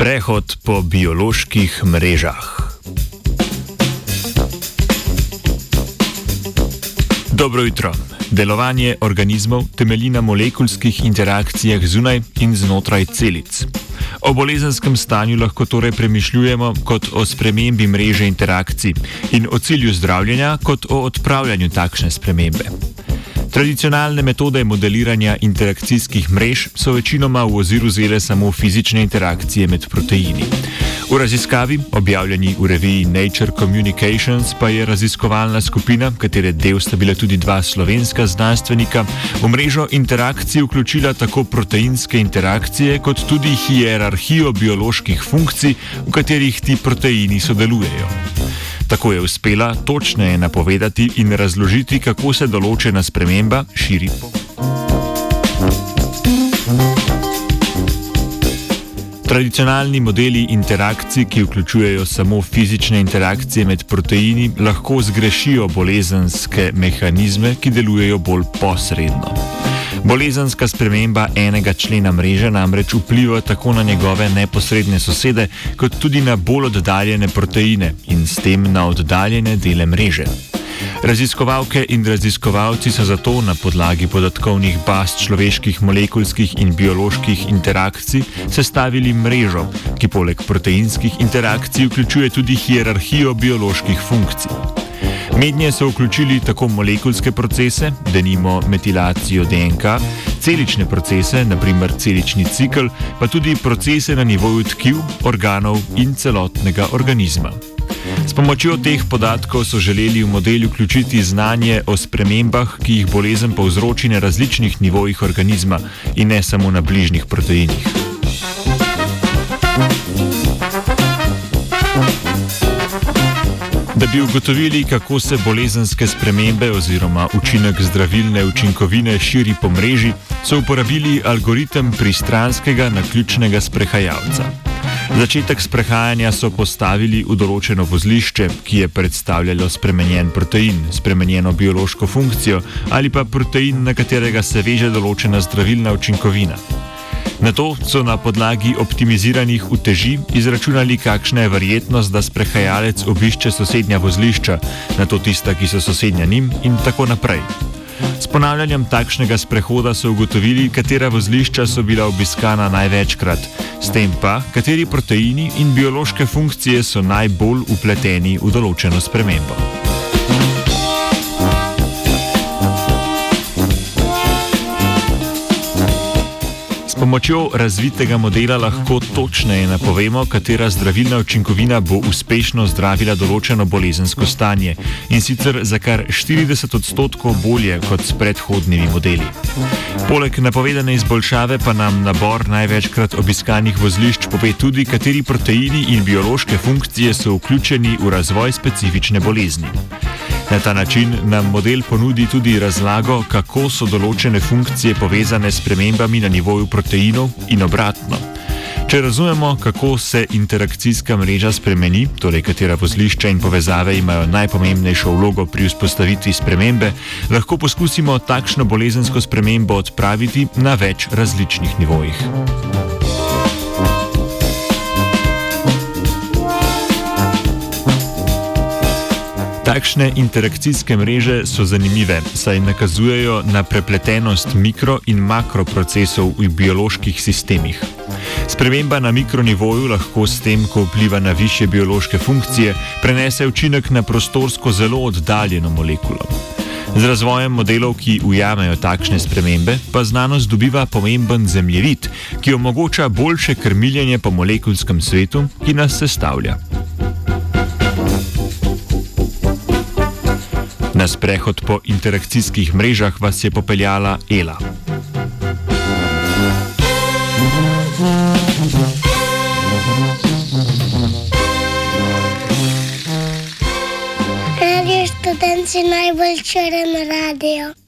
Sprehod po bioloških mrežah. Dobro jutro. Delovanje organizmov temelji na molekulskih interakcijah zunaj in znotraj celic. O bolezenskem stanju lahko torej premišljujemo kot o spremembi mreže interakcij in o cilju zdravljenja kot o odpravljanju takšne spremembe. Tradicionalne metode modeliranja interakcijskih mrež so večinoma v oziru vzele samo fizične interakcije med proteini. V raziskavi, objavljeni v reviji Nature Communications, pa je raziskovalna skupina, katere del sta bila tudi dva slovenska znanstvenika, v mrežo interakcij vključila tako proteinske interakcije, kot tudi hierarhijo bioloških funkcij, v katerih ti proteini sodelujejo. Tako je uspela točneje napovedati in razložiti, kako se določena sprememba širi po. Tradicionalni modeli interakcij, ki vključujejo samo fizične interakcije med proteini, lahko zgrešijo bolezenske mehanizme, ki delujejo bolj posredno. Bolezenska sprememba enega člena mreže namreč vpliva tako na njegove neposredne sosede, kot tudi na bolj oddaljene proteine in s tem na oddaljene dele mreže. Raziskovalke in raziskovalci so zato na podlagi podatkovnih baz človeških molekulskih in bioloških interakcij sestavili mrežo, ki poleg proteinskih interakcij vključuje tudi hierarhijo bioloških funkcij. Mednje so vključili tako molekulske procese, denimo metilacijo DNK, celične procese, naprimer celični cikl, pa tudi procese na nivoju tkiv, organov in celotnega organizma. S pomočjo teh podatkov so želeli v model vključiti znanje o spremembah, ki jih bolezen povzroči na različnih nivojih organizma in ne samo na bližnjih proteinih. Da bi ugotovili, kako se bolezenske spremembe oziroma učinek zdravilne učinkovine širi po mreži, so uporabili algoritem pristranskega naključnega sprehajalca. Začetek sprehajanja so postavili v določeno vozlišče, ki je predstavljalo spremenjen protein, spremenjeno biološko funkcijo ali pa protein, na katerega se veže določena zdravilna učinkovina. Na to so na podlagi optimiziranih uteži izračunali, kakšna je verjetnost, da sprehajalec obišče sosednja vozlišča, na to tista, ki so sosednja njim in tako naprej. S ponavljanjem takšnega sprehoda so ugotovili, katera vozlišča so bila obiskana največkrat, s tem pa, kateri proteini in biološke funkcije so najbolj upleteni v določeno spremembo. Pomočjo razvitega modela lahko točneje napovemo, katera zdravilna učinkovina bo uspešno zdravila določeno bolezensko stanje in sicer za kar 40 odstotkov bolje kot s predhodnimi modeli. Poleg napovedane izboljšave pa nam nabor največkrat obiskanih vozlišč pove tudi, kateri proteini in biološke funkcije so vključeni v razvoj specifične bolezni. Na ta način nam model ponudi tudi razlago, kako so določene funkcije povezane s premembami na nivoju proteinov in obratno. Če razumemo, kako se interakcijska mreža spremeni, torej katera vozlišča in povezave imajo najpomembnejšo vlogo pri vzpostavitvi spremembe, lahko poskusimo takšno bolezensko spremembo odpraviti na več različnih nivojih. Takšne interakcijske mreže so zanimive, saj nakazujejo na prepletenost mikro- in makroprocesov v bioloških sistemih. Sprememba na mikronivoju lahko s tem, ko vpliva na više biološke funkcije, prenese učinek na prostorsko zelo oddaljeno molekulo. Z razvojem modelov, ki ujamejo takšne spremembe, pa znanost dobiva pomemben zemljevid, ki omogoča boljše krmiljenje po molekulskem svetu, ki nas sestavlja. Na sprehod po interakcijskih mrežah vas je popeljala Ela. Radio študent si najbolj črn radio.